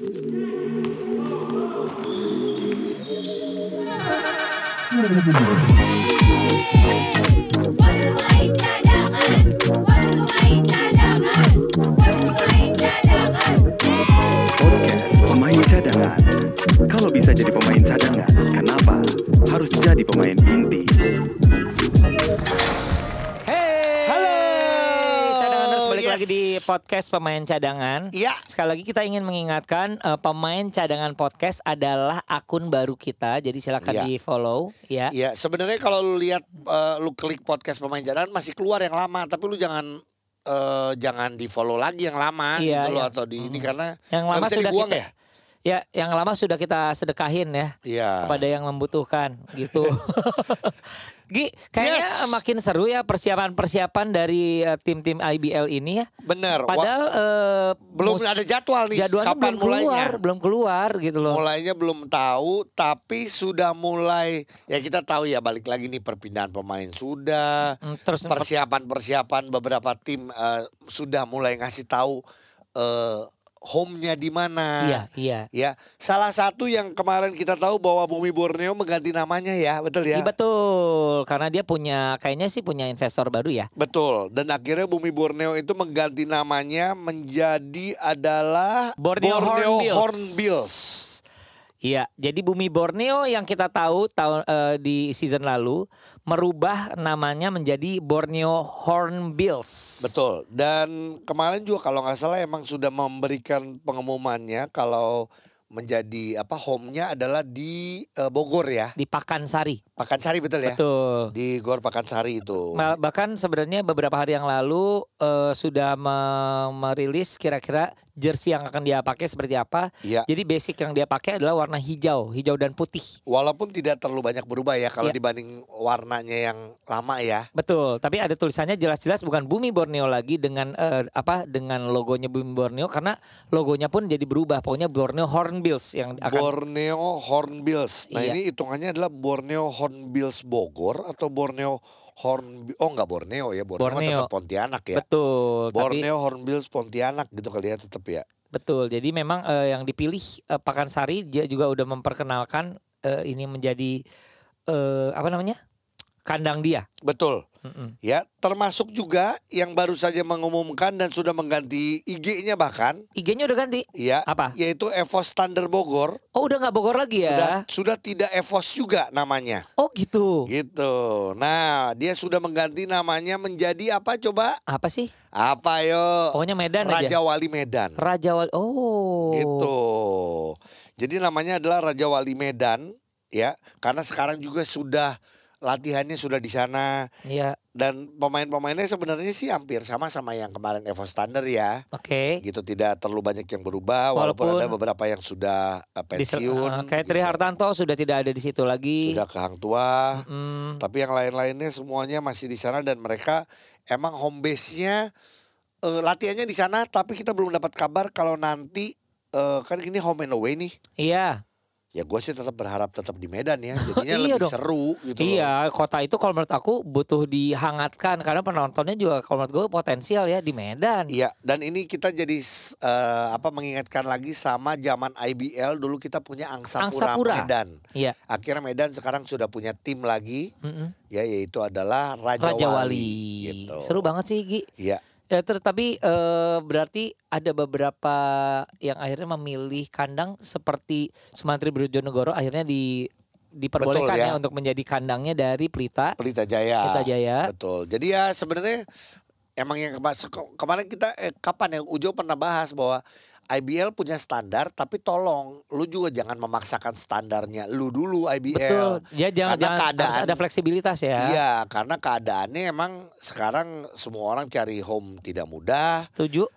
Música podcast pemain cadangan. Iya. Sekali lagi kita ingin mengingatkan eh, pemain cadangan podcast adalah akun baru kita. Jadi silakan Iya. di follow ya. Iya, sebenarnya kalau lu lihat eh, lu klik podcast pemain jalan masih keluar yang lama, tapi lu jangan eh, jangan di follow lagi yang lama Iya, gitu loh iya. atau di ini karena Yang lama sudah dibuang kita ya. Ya, yang lama sudah kita sedekahin ya Iya. kepada yang membutuhkan gitu. Gi, kayaknya Yes. makin seru ya persiapan-persiapan dari eh, tim-tim IBL ini ya. Bener. Padahal eh, belum ada jadwal nih jadwalnya kapan belum keluar, mulainya. belum keluar gitu loh. Mulainya belum tahu, tapi sudah mulai. Ya kita tahu ya balik lagi nih perpindahan pemain sudah, terus persiapan-persiapan beberapa tim eh, sudah mulai ngasih tahu eh, home-nya di mana. Iya, iya. Ya, salah satu yang kemarin kita tahu bahwa Bumi Borneo mengganti namanya ya, betul ya? Iya, betul, karena dia punya kayaknya sih punya investor baru ya. Betul. Dan akhirnya Bumi Borneo itu mengganti namanya menjadi adalah Borneo Hornbills. Hornbills. Iya, jadi Bumi Borneo yang kita tahu tahun eh, di season lalu merubah namanya menjadi Borneo Hornbills. Betul. Dan kemarin juga kalau nggak salah emang sudah memberikan pengumumannya kalau menjadi apa home-nya adalah di eh, Bogor ya. Di Pakansari. Pakansari betul ya? Betul. Di Gor Pakansari itu. Bahkan sebenarnya beberapa hari yang lalu eh, sudah me- merilis kira-kira jersey yang akan dia pakai seperti apa. Iya. Jadi basic yang dia pakai adalah warna hijau, hijau dan putih. Walaupun tidak terlalu banyak berubah ya kalau Iya. dibanding warnanya yang lama ya. Betul, tapi ada tulisannya jelas-jelas bukan Bumi Borneo lagi dengan eh, apa dengan logonya Bumi Borneo karena logonya pun jadi berubah. Pokoknya Borneo Hornbills yang akan Borneo Hornbills. Nah Iya. ini hitungannya adalah Borneo Hornbills Bogor atau Borneo Horn oh nggak Borneo ya Borneo, Borneo. tetap Pontianak ya. betul. Tapi Borneo Hornbills Pontianak gitu kali ya tetap ya. betul. Jadi memang eh, yang dipilih eh, Pakansari dia juga udah memperkenalkan eh, ini menjadi eh, apa namanya? kandang dia. Betul. Mm-mm. Ya, termasuk juga yang baru saja mengumumkan dan sudah mengganti IG-nya bahkan IG-nya udah ganti. ya Apa? yaitu Evos Thunder Bogor Oh, udah nggak Bogor lagi sudah ya? sudah tidak Evos juga namanya. Oh, gitu. Gitu. Nah, dia sudah mengganti namanya menjadi apa coba? Apa sih? Apa yo? Pokoknya Medan Raja aja. Wali Medan. Raja Wali. Oh. Gitu. Jadi namanya adalah Raja Wali Medan ya, karena sekarang juga sudah latihannya sudah di sana Iya, dan pemain-pemainnya sebenarnya sih hampir sama sama yang kemarin Evo Standard ya. oke. Gitu tidak terlalu banyak yang berubah walaupun, Walaupun ada beberapa yang sudah uh, pensiun. eh, kayak Tri gitu. Hartanto sudah tidak ada di situ lagi. Sudah ke Hang Tua. Hmm, Tapi yang lain-lainnya semuanya masih di sana dan mereka emang home base-nya eh, latihannya di sana tapi kita belum dapat kabar kalau nanti eh, kan ini home and away nih. iya, Ya gue sih tetap berharap tetap di Medan ya. Jadinya Iya lebih dong. seru gitu. loh. iya. Kota itu kalau menurut aku butuh dihangatkan karena penontonnya juga kalau menurut gue potensial ya di Medan. Iya, dan ini kita jadi eh, apa mengingatkan lagi sama zaman IBL dulu kita punya Angsapura, Angsapura. Medan. Iya. Akhirnya Medan sekarang sudah punya tim lagi Mm-mm. ya yaitu adalah Raja, Raja Wali. Wali. Gitu. Seru banget sih Gi. Iya. Ya, ter- tapi eh, berarti ada beberapa yang akhirnya memilih kandang seperti Sumantri Brojonegoro akhirnya di diperbolehkan Betul, ya. ya untuk menjadi kandangnya dari Pelita. Pelita Jaya. Pelita Jaya. Betul. Jadi ya sebenarnya emang yang kema- kemarin kita eh, kapan ya Ujo pernah bahas bahwa IBL punya standar tapi tolong lu juga jangan memaksakan standarnya lu dulu IBL. Betul. Ya jangan Karena jangan harus keadaan- ada fleksibilitas ya. Iya, karena keadaannya emang sekarang semua orang cari home tidak mudah, Setuju?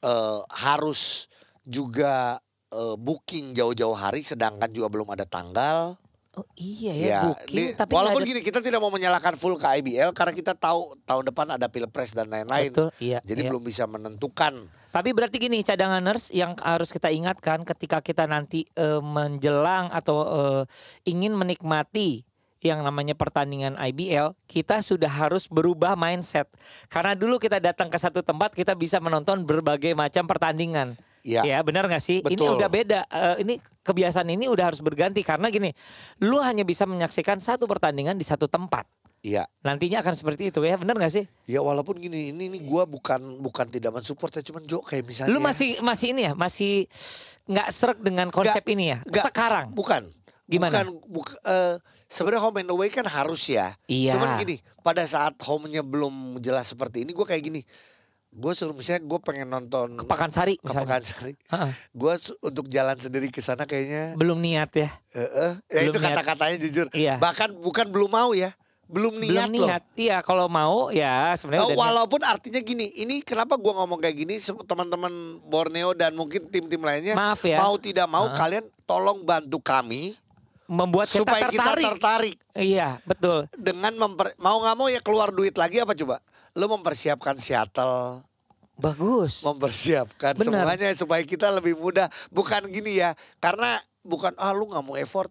eh, harus juga eh, booking jauh-jauh hari, sedangkan juga belum ada tanggal. Oh iya ya, booking di- tapi walaupun ada- gini kita tidak mau menyalahkan full ke IBL karena kita tahu tahun depan ada pilpres dan lain-lain, Betul, iya. jadi iya. belum bisa menentukan. Tapi berarti gini cadanganers yang harus kita ingatkan ketika kita nanti eh, menjelang atau eh, ingin menikmati yang namanya pertandingan IBL, kita sudah harus berubah mindset. Karena dulu kita datang ke satu tempat kita bisa menonton berbagai macam pertandingan. Iya. Ya benar nggak sih? Ini Betul. udah beda. Eh, ini kebiasaan ini udah harus berganti karena gini, lu hanya bisa menyaksikan satu pertandingan di satu tempat. Iya. Nantinya akan seperti itu ya, benar nggak sih? Ya walaupun gini, ini nih gue bukan bukan tidak mensupport ya, cuman Jo kayak misalnya. Lu masih masih ini ya, masih nggak serak dengan konsep Nggak, ini ya? nggak. Sekarang. Bukan. Gimana? Bukan, buk- eh, sebenarnya home and away kan harus ya. Iya. Cuman gini, pada saat home-nya belum jelas seperti ini, gue kayak gini. Gue suruh misalnya gue pengen nonton Ke Pakansari ke. Heeh. Gue untuk jalan sendiri ke sana kayaknya. Belum niat ya. eh, eh, ya Belum itu niat. kata-katanya jujur. Iya. Bahkan bukan belum mau ya, belum niat, Belum niat. Iya, kalau mau ya sebenarnya Eh, udah niat. walaupun artinya gini, ini kenapa gua ngomong kayak gini, teman-teman Borneo dan mungkin tim-tim lainnya, Maaf ya. mau tidak mau Heeh. kalian tolong bantu kami membuat kita supaya kita tertarik. tertarik Iya, betul. dengan memper, mau nggak mau ya keluar duit lagi apa coba? Lu mempersiapkan Seattle, Bagus. mempersiapkan Benar. semuanya supaya kita lebih mudah. Bukan gini ya, karena bukan ah lu nggak mau effort.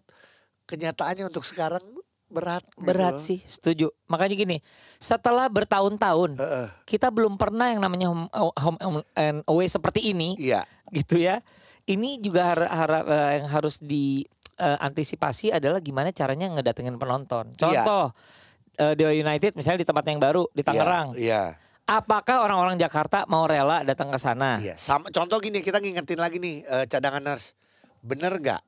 Kenyataannya untuk sekarang berat. gitu Berat loh. sih, setuju. Makanya gini, setelah bertahun-tahun Heeh. kita belum pernah yang namanya home, home and away seperti ini, Iya, gitu ya. Ini juga har- har- eh, yang harus diantisipasi adalah gimana caranya ngedatengin penonton. Iya. Contoh eh, Dewa United misalnya di tempat yang baru di Tangerang. Iya. Apakah orang-orang Jakarta mau rela datang ke sana? Iya, sama contoh gini kita ngingetin lagi nih eh, cadangan nurse. Bener gak?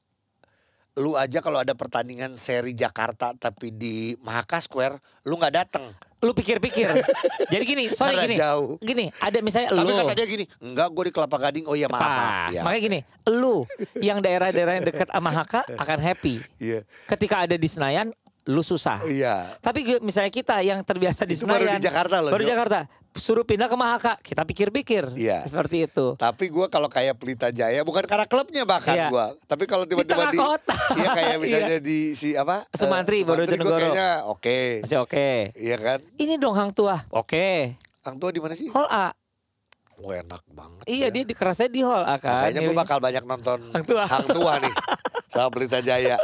Lu aja kalau ada pertandingan seri Jakarta tapi di Mahaka Square, lu nggak datang. Lu pikir-pikir. Jadi gini, sorry Karena gini. jauh. Gini, ada misalnya Tapi lu. kata dia gini, enggak gue di Kelapa Gading. Oh iya maaf. Pas. Iya. Makanya gini, lu yang daerah-daerah yang dekat sama Haka akan happy. Iya. Ketika ada di Senayan, lu susah. Iya. Tapi misalnya kita yang terbiasa di Itu Senayan, baru di Jakarta loh, baru Jo. Jakarta, suruh pindah ke Mahaka, kita pikir-pikir. Iya. Seperti itu. Tapi gue kalau kayak Pelita Jaya, bukan karena klubnya bahkan Iya. gua. Tapi kalau tiba-tiba di, kota. iya kayak misalnya di si apa? Sumantri, gua Bojonegoro. kayaknya oke. Masih oke. Iya kan? Ini dong Hang Tua. Oke. Hang tua di mana sih? Hall A. Oh enak banget. Iya, ya. dia dikerasnya di Hall A kan. Kayaknya gue bakal banyak nonton Hang Tua. Hang Tua nih sama Pelita Jaya.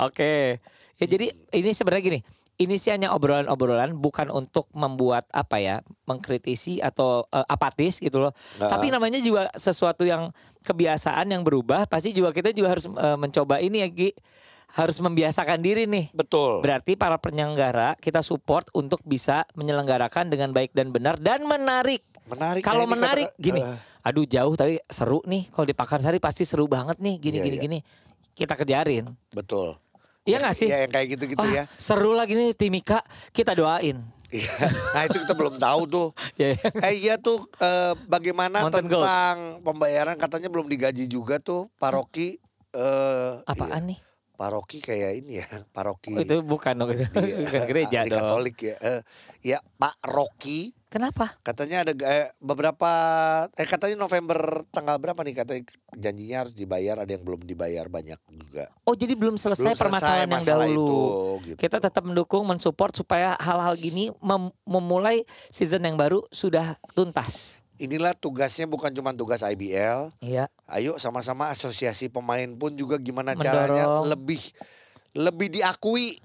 Oke. Ya jadi ini sebenarnya gini. Ini sih hanya obrolan-obrolan bukan untuk membuat apa ya, mengkritisi atau eh, apatis gitu loh. Nah. Tapi namanya juga sesuatu yang kebiasaan yang berubah, pasti juga kita juga harus eh, mencoba ini ya Gi. Harus membiasakan diri nih. Betul. Berarti para penyelenggara kita support untuk bisa menyelenggarakan dengan baik dan benar dan menarik. Menarik. Kalau ya, ini menarik kata- gini, eh, aduh jauh tapi seru nih. Kalau di Pakansari pasti seru banget nih. Gini Iya, gini iya. gini. Kita kejarin. betul. Iya nggak sih? Iya yang kayak gitu-gitu Wah, ya. seru lagi nih Timika. Kita doain. Iya. Nah itu kita belum tahu tuh. Ya, ya. Eh iya tuh eh, bagaimana Mountain Gold. tentang pembayaran katanya belum digaji juga tuh paroki. eh Apaan iya. nih? Paroki kayak ini ya, paroki. Oh, itu bukan dong itu. di- bukan gereja di dong. Katolik ya. Eh, ya Pak Rocky Kenapa? katanya ada eh, beberapa eh katanya November tanggal berapa nih katanya janjinya harus dibayar ada yang belum dibayar banyak juga. Oh jadi belum selesai Belum permasalahan yang dahulu. itu, gitu. Kita tetap mendukung, mensupport supaya hal-hal gini mem- memulai season yang baru sudah tuntas. Inilah tugasnya bukan cuma tugas IBL, Iya. Ayo sama-sama asosiasi pemain pun juga gimana Mendorong. caranya lebih lebih diakui.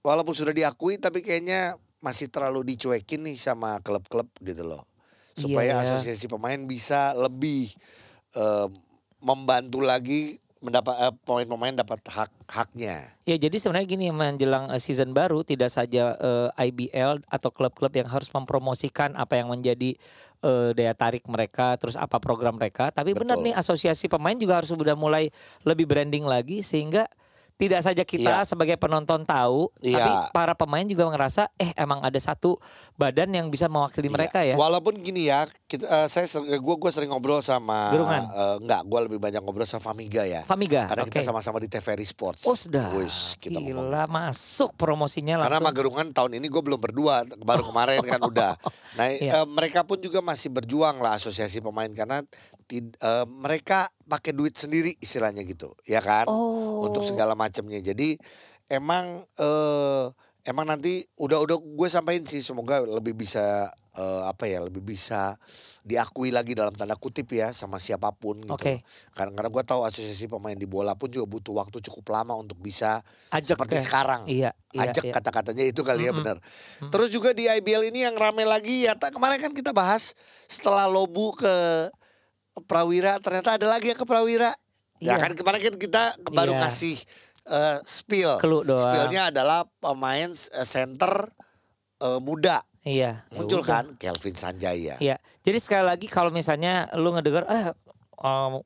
Walaupun sudah diakui tapi kayaknya masih terlalu dicuekin nih sama klub-klub gitu loh. Supaya Iya, ya. asosiasi pemain bisa lebih eh, membantu lagi mendapat eh, pemain-pemain dapat hak haknya. Ya jadi sebenarnya gini menjelang eh, season baru tidak saja eh, IBL atau klub-klub yang harus mempromosikan apa yang menjadi eh, daya tarik mereka terus apa program mereka tapi benar Betul. nih asosiasi pemain juga harus sudah mulai lebih branding lagi sehingga tidak saja kita Iya. sebagai penonton tahu Iya. tapi para pemain juga ngerasa eh emang ada satu badan yang bisa mewakili Iya. mereka ya. Walaupun gini ya, kita, eh, saya gue gue sering ngobrol sama Gerungan? eh, enggak, gue lebih banyak ngobrol sama Famiga ya. Famiga. Karena Oke. kita sama-sama di TVRI Sports. Oh sudah. Wis, kita ngomong Gila masuk promosinya Karena langsung. sama Gerungan tahun ini gue belum berdua, baru kemarin kan udah. Nah Iya. eh, mereka pun juga masih berjuang lah asosiasi pemain karena tid- eh, mereka pakai duit sendiri istilahnya gitu, ya kan? Oh. Untuk segala macamnya. Jadi emang eh, emang nanti udah udah gue sampaikan sih semoga lebih bisa eh, apa ya lebih bisa diakui lagi dalam tanda kutip ya sama siapa pun gitu. Oke. Karena karena gue tahu asosiasi pemain di bola pun juga butuh waktu cukup lama untuk bisa Ajak seperti ya. sekarang Iya, iya, ajak iya. kata-katanya itu kali ya Mm-mm. benar. Terus juga di IBL ini yang rame lagi ya tak- kemarin kan kita bahas setelah Lobu ke Prawira ternyata ada lagi yang ke Prawira. Ya Iya. kan kemarin kan kita baru Iya. ngasih eh, spill. Clue doang. Spillnya adalah pemain eh, center eh, muda. Iya. ya Muncul udah. kan Kelvin Sanjaya. Iya. Jadi sekali lagi kalau misalnya lu ngedenger eh um,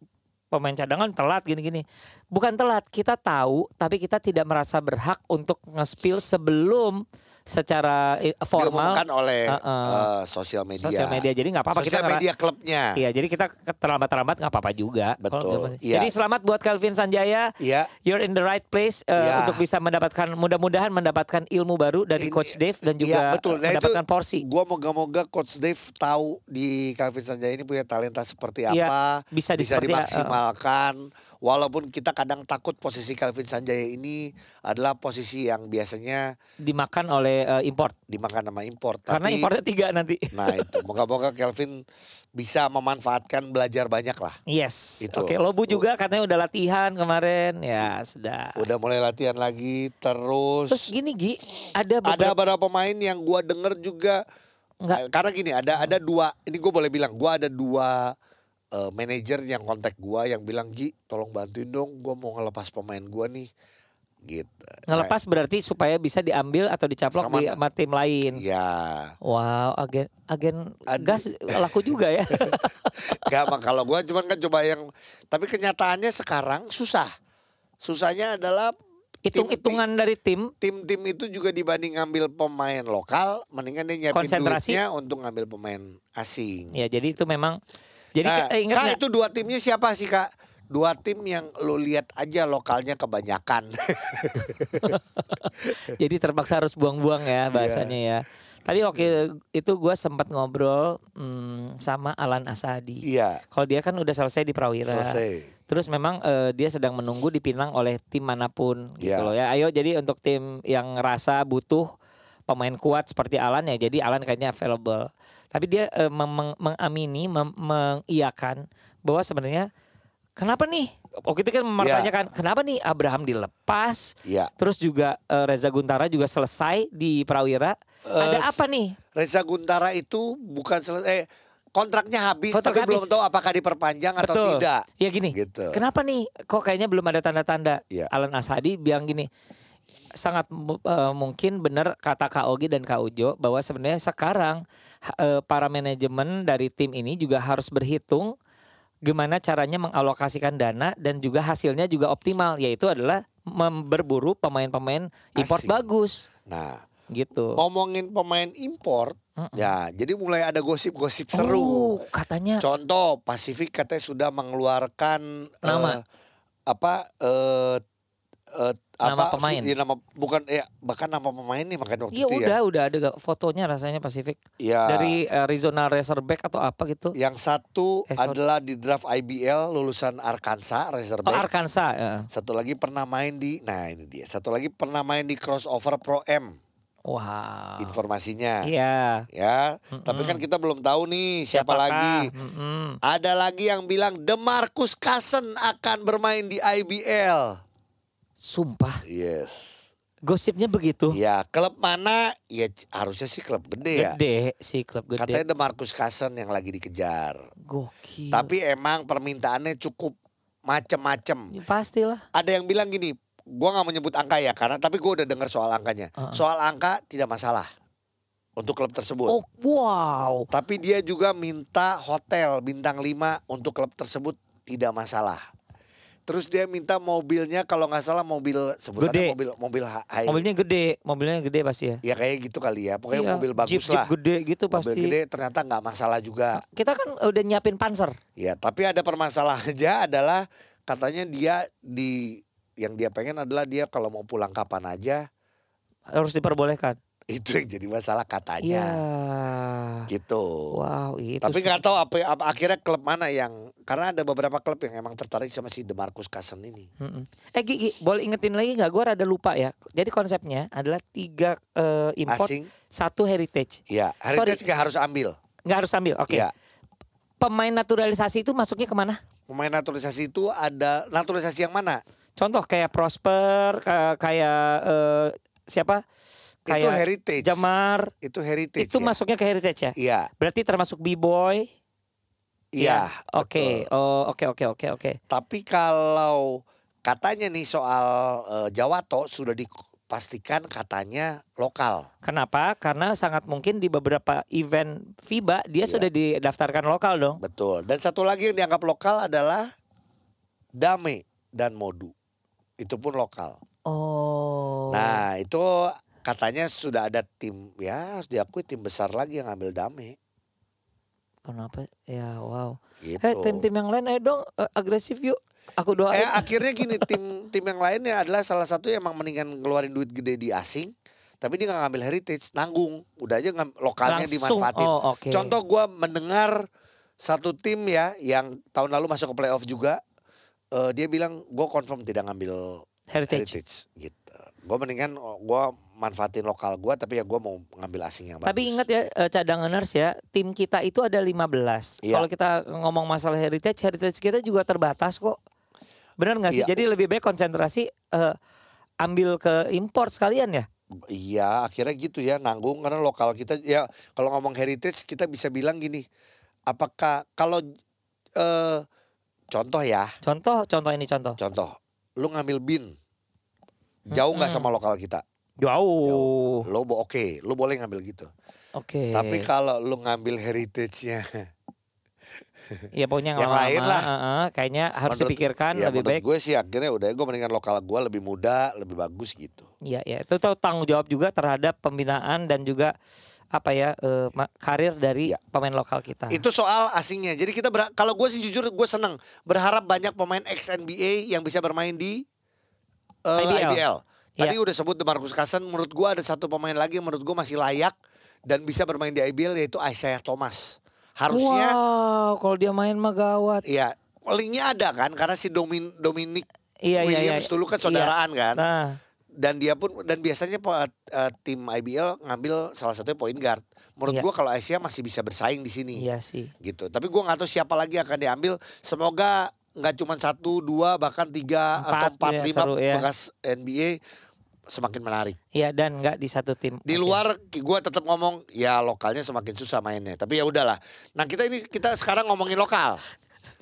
pemain cadangan telat gini-gini. Bukan telat, kita tahu tapi kita tidak merasa berhak untuk nge-spill sebelum secara eh, formal Diumumkan oleh Uh-uh. eh, sosial media. sosial media. Jadi nggak apa-apa kita media klubnya. Iya, jadi kita terlambat-terlambat nggak apa-apa juga. Betul, iya. Jadi selamat buat Calvin Sanjaya. Iya. You're in the right place uh, Iya. untuk bisa mendapatkan mudah-mudahan mendapatkan ilmu baru dari Ini- Coach Dave dan iya, juga betul. Nah, itu mendapatkan porsi. Gua moga-moga Coach Dave tahu di Calvin Sanjaya ini punya talenta seperti Iya, apa, bisa di- bisa seperti- dimaksimalkan. Walaupun kita kadang takut posisi Calvin Sanjaya ini adalah posisi yang biasanya Dimakan oleh uh, import. dimakan sama import. Karena Tapi, importnya tiga nanti. Nah itu, moga-moga Calvin bisa memanfaatkan belajar banyak lah. Yes. Itu. Oke, Lobu juga katanya udah latihan kemarin. Ya, sudah. Udah mulai latihan lagi, terus, Terus gini Gi, ada ada beberapa beberapa pemain yang gua denger juga Enggak. Karena gini ada ada dua ini gue boleh bilang gua ada dua eh, manajer yang kontak gua yang bilang Gi tolong bantuin dong gua mau ngelepas pemain gua nih gitu. ngelepas berarti supaya bisa diambil atau dicaplok Sama- di sama tim lain. Nah, ya Wow, agen agen Aduh. gas laku juga ya. gak mah kalau gua cuman kan coba yang tapi kenyataannya sekarang susah. Susahnya adalah Hitung-hitungan dari tim tim-tim itu juga dibanding ngambil pemain lokal mendingan dia nyiapin Konsentrasi. duitnya untuk ngambil pemain asing. Ya, jadi itu memang jadi Nah, eh, ingat Kak, itu dua timnya siapa sih kak? Dua tim yang lo lihat aja lokalnya kebanyakan. Jadi terpaksa harus buang-buang Iya. ya bahasanya ya. Tadi waktu itu gue sempat ngobrol hmm, sama Alan Asadi. iya, Kalau dia kan udah selesai di Prawira. selesai. Terus memang eh, dia sedang menunggu dipinang oleh tim mana pun gitu Iya. loh ya. Ayo jadi untuk tim yang ngerasa butuh pemain kuat seperti Alan ya jadi Alan kayaknya available. Tapi dia eh, mem- meng- mengamini, mem- mengiyakan bahwa sebenarnya kenapa nih? Waktu itu kan mempertanyakan kenapa nih Abraham dilepas? Iya. Terus juga eh, Reza Guntara juga selesai di Prawira. Ada Eh, apa nih? Reza Guntara itu bukan selesai. Eh, kontraknya habis Kontrak tapi belum habis. tahu apakah diperpanjang atau Betul. tidak. Ya gini. Gitu. Kenapa nih? Kok kayaknya belum ada tanda-tanda? Iya. Alan Ashadi bilang gini. Sangat eh, mungkin benar kata Kak Ogi dan Kak Ujo bahwa sebenarnya sekarang eh, para manajemen dari tim ini juga harus berhitung gimana caranya mengalokasikan dana dan juga hasilnya juga optimal yaitu adalah mem- berburu pemain-pemain import Asing. bagus Nah, gitu. ngomongin pemain import, ya jadi mulai ada gosip-gosip seru. Oh, katanya Contoh, Pasifik katanya sudah mengeluarkan Nama. apa eh eh, Nama apa, pemain. Iya, nama bukan ya bahkan nama pemain nih makanya waktu Iya itu udah ya. udah ada fotonya rasanya Pasifik Ya. dari eh, Arizona Razorback atau apa gitu. Yang satu Eh, adalah di draft IBL lulusan Arkansas Oh, Razorback. Arkansas. ya. Satu lagi pernah main di nah ini dia. Satu lagi pernah main di crossover Pro M Wow. informasinya. Iya. Ya, tapi kan kita belum tahu nih siapa Siapakah? lagi. Mm-mm. Ada lagi yang bilang Demarcus Cousins akan bermain di IBL. Sumpah, Yes. gosipnya begitu. Ya, klub mana? Ya harusnya sih klub gede ya. Gede sih klub gede. Katanya Demarcus Cousins yang lagi dikejar. Gokil. Tapi emang permintaannya cukup macem-macem. Ya, pastilah. Ada yang bilang gini, gua nggak mau nyebut angka ya karena tapi gua udah dengar soal angkanya. Uh-uh. Soal angka tidak masalah untuk klub tersebut. Oh, wow. Tapi dia juga minta hotel bintang 5 untuk klub tersebut tidak masalah. Terus dia minta mobilnya kalau nggak salah mobil sebutannya Gede. mobil mobil ha- high. Mobilnya gede, mobilnya gede pasti ya. Ya kayak gitu kali ya. Pokoknya Iya, mobil bagus Jeep, Jeep lah. gede gitu Mobil pasti. gede ternyata nggak masalah juga. Kita kan udah nyiapin panser. Ya, tapi ada permasalahannya adalah katanya dia di yang dia pengen adalah dia kalau mau pulang kapan aja Harus diperbolehkan. itu yang jadi masalah Iya. katanya. Gitu. Wow, itu. Tapi nggak tahu apa, apa akhirnya klub mana yang karena ada beberapa klub yang emang tertarik sama si Demarcus Cousins ini. Mm-mm. Eh Gigi, boleh ingetin lagi nggak? Gue rada lupa ya. Jadi konsepnya adalah tiga eh, import, Asing, satu heritage. ya heritage nggak harus ambil. Nggak harus ambil. Oke. Ya, Pemain naturalisasi itu masuknya ke mana? pemain naturalisasi itu ada naturalisasi yang mana? Contoh kayak Prosper, ka- kayak eh, siapa? Itu Kayak heritage. Jamar. Itu heritage. Itu ya? masuknya ke heritage ya? Iya, Berarti termasuk B-boy. Iya. Oke, betul. oh oke oke oke oke. Tapi kalau katanya nih soal eh, Jawato sudah dipastikan katanya lokal. Kenapa? Karena sangat mungkin di beberapa event FIBA dia Iya. sudah didaftarkan lokal dong. Betul. Dan satu lagi yang dianggap lokal adalah Dame dan Modu. Itu pun lokal. Oh. Nah, itu katanya sudah ada tim ya harus diakui tim besar lagi yang ngambil Dame Kenapa? Ya wow. gitu. Eh tim-tim yang lain ayo dong eh, agresif yuk. Aku doain. Eh akhirnya gini tim tim yang lainnya adalah salah satu yang emang mendingan ngeluarin duit gede di asing tapi dia nggak ngambil heritage nanggung udah aja ngam- lokalnya Langsung. dimanfaatin Oh oke. contoh gua mendengar satu tim ya yang tahun lalu masuk ke playoff juga eh, dia bilang gue confirm tidak ngambil heritage. heritage gitu gue mendingan oh, gua manfaatin lokal gua tapi ya gua mau ngambil asing yang bagus Tapi ingat ya eh, cadanganers ya, tim kita itu ada 15. Iya. Kalau kita ngomong masalah heritage, heritage kita juga terbatas kok. Benar nggak sih? Iya. Jadi lebih baik konsentrasi eh, ambil ke import sekalian ya. Iya akhirnya gitu ya nanggung karena lokal kita ya kalau ngomong heritage kita bisa bilang gini apakah kalau eh contoh ya Contoh, contoh ini contoh. contoh lu ngambil bin jauh nggak sama lokal kita Jauh. lo bo oke lu boleh ngambil gitu Oke. tapi kalau lu ngambil heritage-nya ya pokoknya yang lain lah. eh, eh, kayaknya harus Menurut- dipikirkan ya lebih menurut baik. gue sih akhirnya udah gue mendingan lokal gue lebih muda lebih bagus gitu Iya, ya. Itu tuh tanggung jawab juga terhadap pembinaan dan juga apa ya ma- karir dari Iya. pemain lokal kita. Itu soal asingnya. Jadi kita kalau gue sih jujur gue seneng berharap banyak pemain ex NBA yang bisa bermain di eh, IBL. IBL. Tadi Iya. udah sebut Demarcus Cousins. Menurut gue ada satu pemain lagi yang menurut gue masih layak dan bisa bermain di IBL yaitu Isaiah Thomas. Harusnya, Wow, kalau dia main mah gawat. ya linknya ada kan karena si Domin Dominic Iya, iya, iya. Williams dulu kan saudaraan kan. Nah, Dan dia pun dan biasanya eh, tim IBL ngambil salah satunya point guard. Menurut Iya. gue kalau Isaiah masih bisa bersaing di sini iya sih. gitu. Tapi gua nggak tahu siapa lagi akan diambil. Semoga nggak cuma satu, dua, bahkan tiga Empat, atau empat ya, lima seru ya. bekas NBA semakin menarik. Iya dan nggak di satu tim. Di luar gua tetap ngomong ya lokalnya semakin susah mainnya. Tapi ya udahlah. Nah kita ini kita sekarang ngomongin lokal.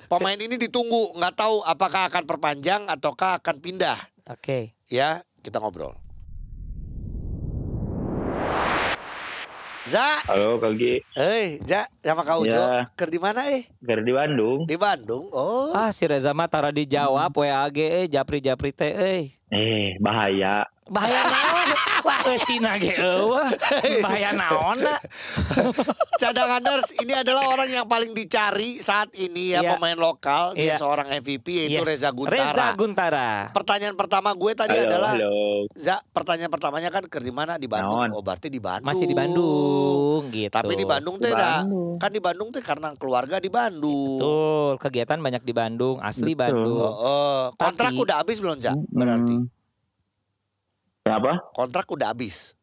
Pemain ini ditunggu, nggak tahu apakah akan perpanjang ataukah akan pindah. Oke. Ya kita ngobrol. Za, Halo Kak Gi, eh, Za, sama Kak Ujo, Ya. ker di mana eh? dari di Bandung. Di Bandung. Oh, Ah si Reza mah tara dijawab WAG eh japri japri teh eh. Eh, bahaya. Bahaya naon? Eh sina ge eueuh. Bahaya naon na? Cadanganers ini adalah orang yang paling dicari saat ini ya Iya. pemain lokal dia Iya. seorang MVP yaitu Yes. Reza Guntara. Reza Guntara. Pertanyaan pertama gue tadi Halo, adalah halo. Za, pertanyaan pertamanya kan ke di mana di Bandung. Naon? Oh, berarti di Bandung. Masih di Bandung gitu. Tapi di Bandung Di teh. Kan di Bandung teh karena keluarga di Bandung. Betul, kegiatan banyak di Bandung, asli Betul. Bandung. Oh, oh. kontrak Tapi- udah habis belum, Za? Berarti. Kenapa? kontrak udah habis.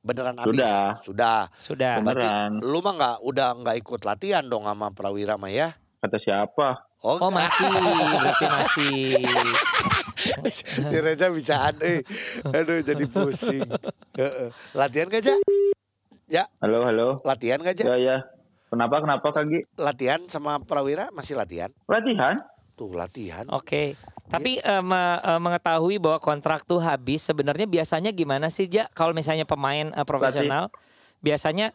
Beneran habis? Sudah. Sudah. Sudah. Berarti Beneran. lu mah nggak udah nggak ikut latihan dong sama Prawira mah ya? Kata siapa? Oh, Oh masih, berarti masih. Ini Reza bisa eh. Aduh jadi pusing. Heeh. latihan gak, Ja? Ya, Halo, halo. latihan gak, Ja? Ya, ya. Kenapa, kenapa Kak Gi? Latihan sama Prawira masih latihan? Latihan? Tuh, latihan. Oke. Tapi eh, me- eh, mengetahui bahwa kontrak tuh habis, sebenarnya biasanya gimana sih Ja? Kalau misalnya pemain eh, profesional, biasanya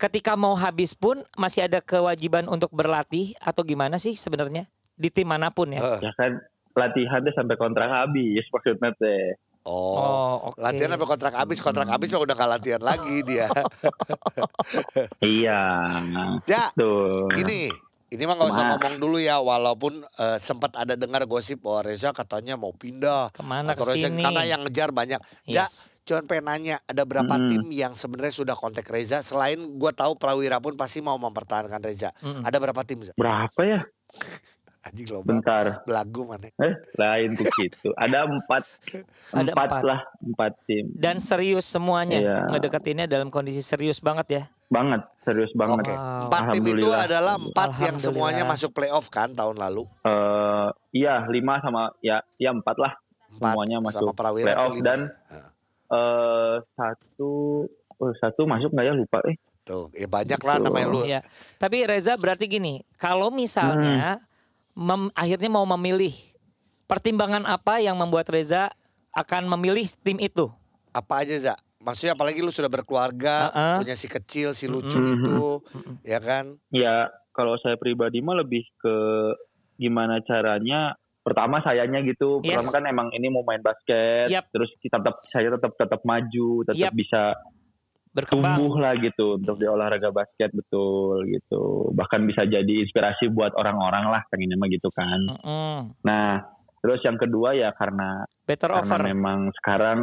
ketika mau habis pun masih ada kewajiban untuk berlatih atau gimana sih sebenarnya di tim mana pun ya? Heeh. Ya kan latihan deh sampai kontrak habis maksudnya teh. Oh. Oh, oke. Latihan sampai kontrak habis, kontrak habis mah udah gak latihan lagi dia. Iya. Ja, Tuh. gini. Ini mah gak usah ngomong dulu ya, walaupun eh, sempat ada dengar gosip bahwa Reza katanya mau pindah. Ke mana Reza- ke sini? Karena yang ngejar banyak. Ja, Yes. cuman pengen nanya, ada berapa Mm-mm. tim yang sebenarnya sudah kontak Reza? Selain gua tahu Prawira pun pasti mau mempertahankan Reza. Mm-mm. Ada berapa tim? Za? Berapa ya? Anjing lo Bentar. belagu mana? Eh, lain tuh gitu. Ada empat. Ada empat, empat. lah. Empat tim. Dan serius semuanya, Iya. ngedeketinnya dalam kondisi serius banget ya. Banget. Serius banget. Wow. Empat tim itu adalah empat yang semuanya masuk playoff kan tahun lalu. eh iya lima sama ya ya empat lah Empat semuanya sama masuk Prawira playoff itu lima. dan eh satu oh, satu masuk nggak ya lupa eh Gitu. Ya banyak lah namanya lu. Iya. Tapi Reza berarti gini, kalau misalnya mem- akhirnya mau memilih pertimbangan apa yang membuat Reza akan memilih tim itu? Apa aja Za? Maksudnya apalagi lu sudah berkeluarga, Heeh. punya si kecil, si lucu Mm-mm. itu, ya kan? Ya kalau saya pribadi mah lebih ke gimana caranya. Pertama sayanya gitu. Yes. Pertama kan emang ini mau main basket. Yap. Terus kita tetap saya tetap tetap maju, tetap Yap. bisa Berkembang. tumbuh lah gitu untuk di olahraga basket betul gitu. Bahkan bisa jadi inspirasi buat orang-orang lah pengennya mah gitu kan. Mm-mm. Nah, terus yang kedua ya karena Better karena offer, memang sekarang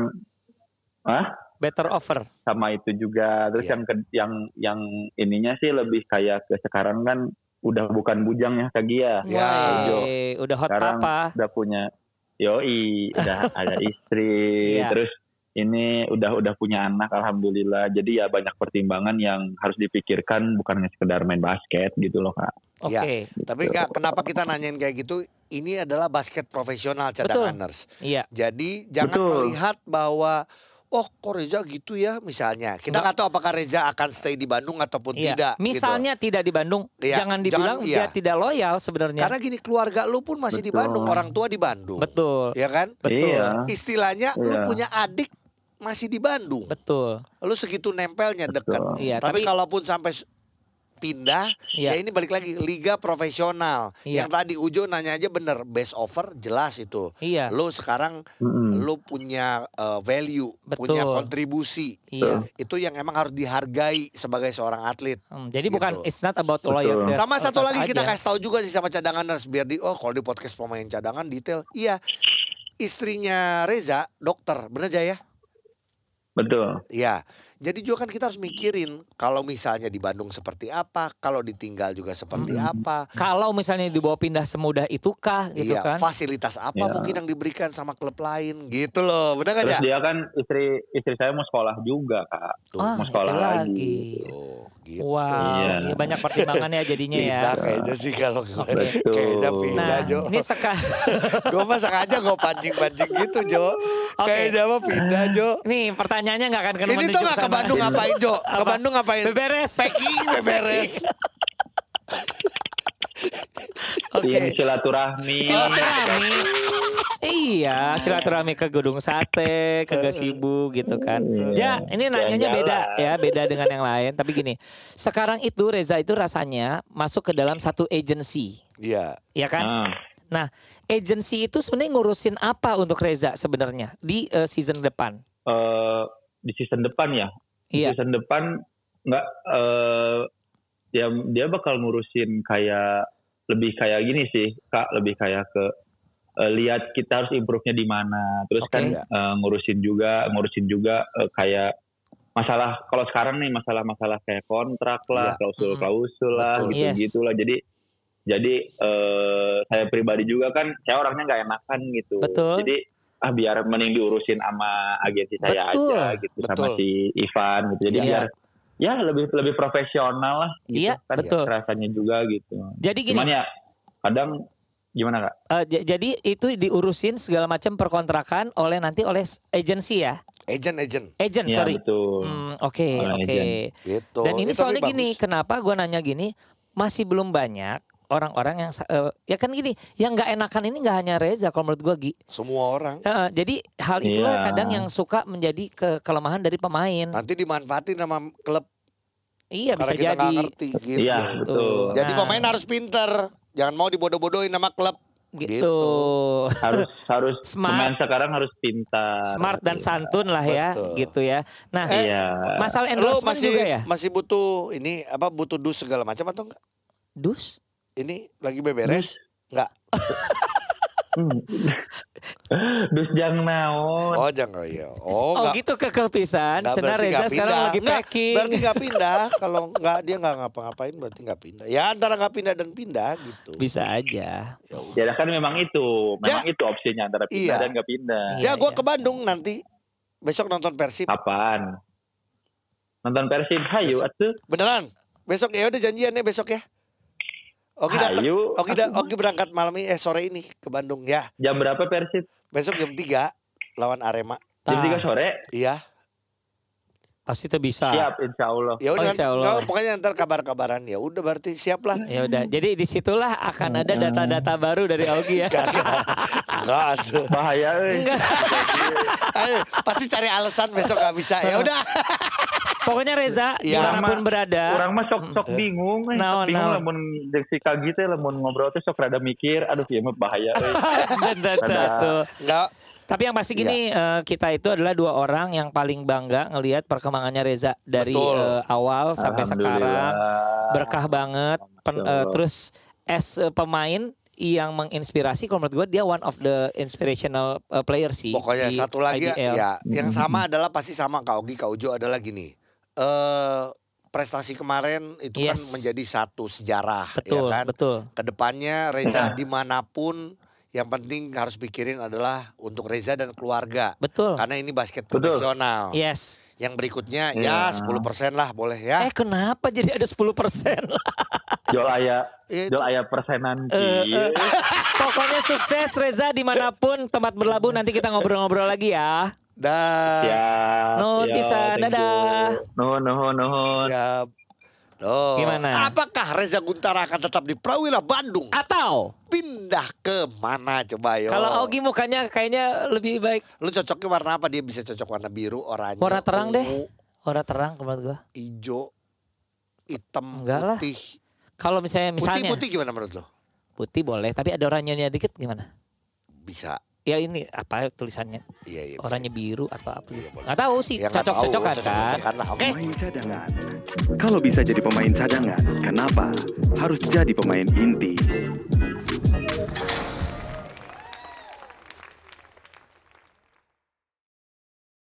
ah better offer. sama itu juga. Terus Iya. yang ke- yang yang ininya sih lebih kayak ke sekarang kan udah bukan bujang ya Kak Gia. Ya. Woi, udah hot Sekarang papa. udah punya yoi, udah ada istri, Iya. terus ini udah udah punya anak alhamdulillah. Jadi ya banyak pertimbangan yang harus dipikirkan bukan hanya sekedar main basket gitu loh Kak. Oke. Ya. Tapi Kak, kenapa kita nanyain kayak gitu? Ini adalah basket profesional cadanganers. Iya. Jadi jangan Betul. melihat bahwa oh kok Reza gitu ya misalnya. Kita nggak tahu apakah Reza akan stay di Bandung ataupun Iya. tidak. gitu. Misalnya tidak di Bandung, Iya, jangan dibilang jangan- iya. dia tidak loyal sebenarnya. Karena gini keluarga lu pun masih di Betul. Bandung, orang tua di Bandung. Betul. Ya kan? Betul. Iya. Istilahnya lu Iya. punya adik masih di Bandung. Betul. Lu segitu nempelnya dekat. Iya, tapi, tapi- kalaupun sampai pindah, Iya. ya ini balik lagi liga profesional. Iya. Yang tadi Ujo nanya aja bener, best offer jelas itu. Iya. Lu sekarang Mm-mm. lu punya uh, value, Betul. punya kontribusi. Iya. Itu yang emang harus dihargai sebagai seorang atlet. Hmm, jadi Gitu. bukan it's not about loyalty. Sama satu lagi kita aja. kasih tahu juga sih sama cadanganers biar di oh kalau di podcast pemain cadangan detail. Iya. Istrinya Reza dokter, bener aja ya? Betul. Iya. Jadi juga kan kita harus mikirin kalau misalnya di Bandung seperti apa, kalau ditinggal juga seperti apa. Kalau misalnya dibawa pindah semudah itukah gitu iya, kan? fasilitas apa Iya. mungkin yang diberikan sama klub lain gitu loh. Bener gak Terus ya? dia kan istri istri saya mau sekolah juga kak. Tuh, Ah, mau itu sekolah lagi. lagi. tuh, gitu. Wow, Iya. ya banyak pertimbangannya jadinya ya. Pindah kayaknya sih kalau gue. Betul. Kayaknya pindah Nah, Jo. ini sekarang gue mah sengaja gue pancing-pancing gitu Jo. Oke. Kayaknya mah pindah Jo. nih pertanyaannya nggak akan kena Ini tuh gak ke. Bandung ngapain Jo? Ke Apa? Bandung ngapain? Beberes. Packing beberes. Oke. Ini silaturahmi. Silaturahmi. Iya, silaturahmi ke Gedung Sate, ke Gasibu gitu kan. Ya, ini nanyanya beda ya, beda dengan yang lain. Tapi gini, sekarang itu Reza itu rasanya masuk ke dalam satu agency, Iya. ya kan? Ah, Nah, agency itu sebenarnya ngurusin apa untuk Reza sebenarnya di eh, season depan? eh, di season depan ya. Di Iya. season depan nggak eh dia dia bakal ngurusin kayak lebih kayak gini sih kak lebih kayak ke eh, lihat kita harus improve-nya di mana terus Oke. kan eh, ngurusin juga ngurusin juga eh, kayak masalah kalau sekarang nih masalah-masalah kayak kontrak lah Iya. klausul-klausul lah Betul. gitu Yes. gitulah jadi jadi eh, saya pribadi juga kan saya orangnya nggak enakan gitu Betul. jadi ah biar mending diurusin sama agensi saya Betul. aja gitu sama Betul. si Ivan gitu jadi Iya. biar ya lebih lebih profesional lah gitu Iya, kan betul. rasanya juga gitu Jadi gini, cuman ya kadang gimana kak eh, j- jadi itu diurusin segala macam perkontrakan oleh nanti oleh agency ya, Agent-agent agent Iya, sorry. betul Hmm, Oke, oke. agent. gitu. Dan ini Eh, tapi soalnya gini, bagus. kenapa gue nanya gini? Masih belum banyak orang-orang yang eh, ya kan gini, yang nggak enakan ini nggak hanya Reza kalau menurut gue Gi. Semua orang Eh, jadi hal itulah Iya. kadang yang suka menjadi ke kelemahan dari pemain. nanti dimanfaatin sama klub Iya karena bisa kita jadi. ngerti gitu. iya betul Jadi Nah. pemain harus pinter, jangan mau dibodoh-bodohin sama klub. Gitu. Gitu. harus harus Smart. pemain sekarang harus pintar Smart dan Iya. santun lah ya, Betul. gitu ya. Nah, iya masalah endorsement masih juga ya? masih butuh ini apa butuh dus segala macam atau enggak? Dus? Ini lagi beberes? Enggak. Hmm. dus jang naon Oh, jangan iya. Oh, Oh, enggak. gitu ke kepisan. Nah, Cena berarti Reza sekarang lagi Nggak, packing. Berarti nggak pindah. Kalau nggak dia nggak ngapa-ngapain berarti nggak pindah. Ya antara nggak pindah dan pindah gitu. Bisa aja. Ya ya kan memang itu memang itu opsinya antara pindah Iya. dan nggak pindah Iya, Ya gue iya. ke Bandung nanti. Besok nonton Persib. kapan nonton Persib hayu atuh Beneran? Besok ya udah janjian ya besok ya. Oki datang. hayu Oki, da- Oki berangkat malam ini eh sore ini ke Bandung ya. jam berapa Persib Besok jam 3 lawan Arema. jam. 3 sore Iya. Pasti itu bisa. Siap insya Allah. Ya udah, Oh, insya Allah. nggak, pokoknya ntar kabar-kabaran ya. Udah berarti siap lah. Ya udah. Jadi di situlah akan ada data-data baru dari Augie ya. Enggak tuh. Bahaya euy. Ayo, pasti cari alasan besok gak bisa. Ya udah. Pokoknya Reza Iya. di mana pun berada. Orang mah sok sok bingung, eh. Sok bingung naon. lamun jeung si Kagi teh lamun ngobrol teh sok rada mikir, aduh ieu mah bahaya tuh. Enggak. Tapi yang pasti gini eh, kita itu adalah dua orang yang paling bangga ngelihat perkembangannya Reza dari Betul. eh, awal sampai sekarang berkah banget. Pen- eh, Allah. terus as a pemain yang menginspirasi kalau menurut gue dia one of the inspirational eh, player sih. Pokoknya di satu lagi ya, IBL. ya, yang sama adalah pasti sama Kak Ogi, Kak Ujo adalah gini. Eh prestasi kemarin itu kan Yes. menjadi satu sejarah Betul, ya kan. betul. Ke depannya Reza di mana pun yang penting harus pikirin adalah untuk Reza dan keluarga. Betul. Karena ini basket Betul. profesional. Yes. Yang berikutnya Iya. ya 10% lah boleh ya. Eh kenapa jadi ada 10% Jol aya Itu. jol aya persenan Eh, kieu. eh. Pokoknya sukses Reza di mana pun tempat berlabuh nanti kita ngobrol-ngobrol lagi ya. Dah. Siap. Nuhun siap, pisan, dadah. Nuhun nuhun nuhun. Siap. Tuh. Gimana? Apakah Reza Guntara akan tetap di Prawira Bandung? Atau Pindah ke mana coba yo? kalau Augie mukanya kayaknya lebih baik Lu cocoknya warna apa? Dia bisa cocok warna biru, oranye, warna terang deh. ungu, Warna terang menurut gua. hijau, hitam, Enggak lah. putih. Kalau misalnya misalnya Putih-putih gimana menurut lo? putih boleh, tapi ada oranyenya dikit gimana? Bisa. Ya ini apa tulisannya? Iya, iya. bisa. Oranye biru atau apa? Iya. Nggak tahu sih, Ya, tahu, cocok-cocokan kan. Oke. Pemain cadangan. Kalau bisa jadi pemain cadangan, kenapa harus jadi pemain inti?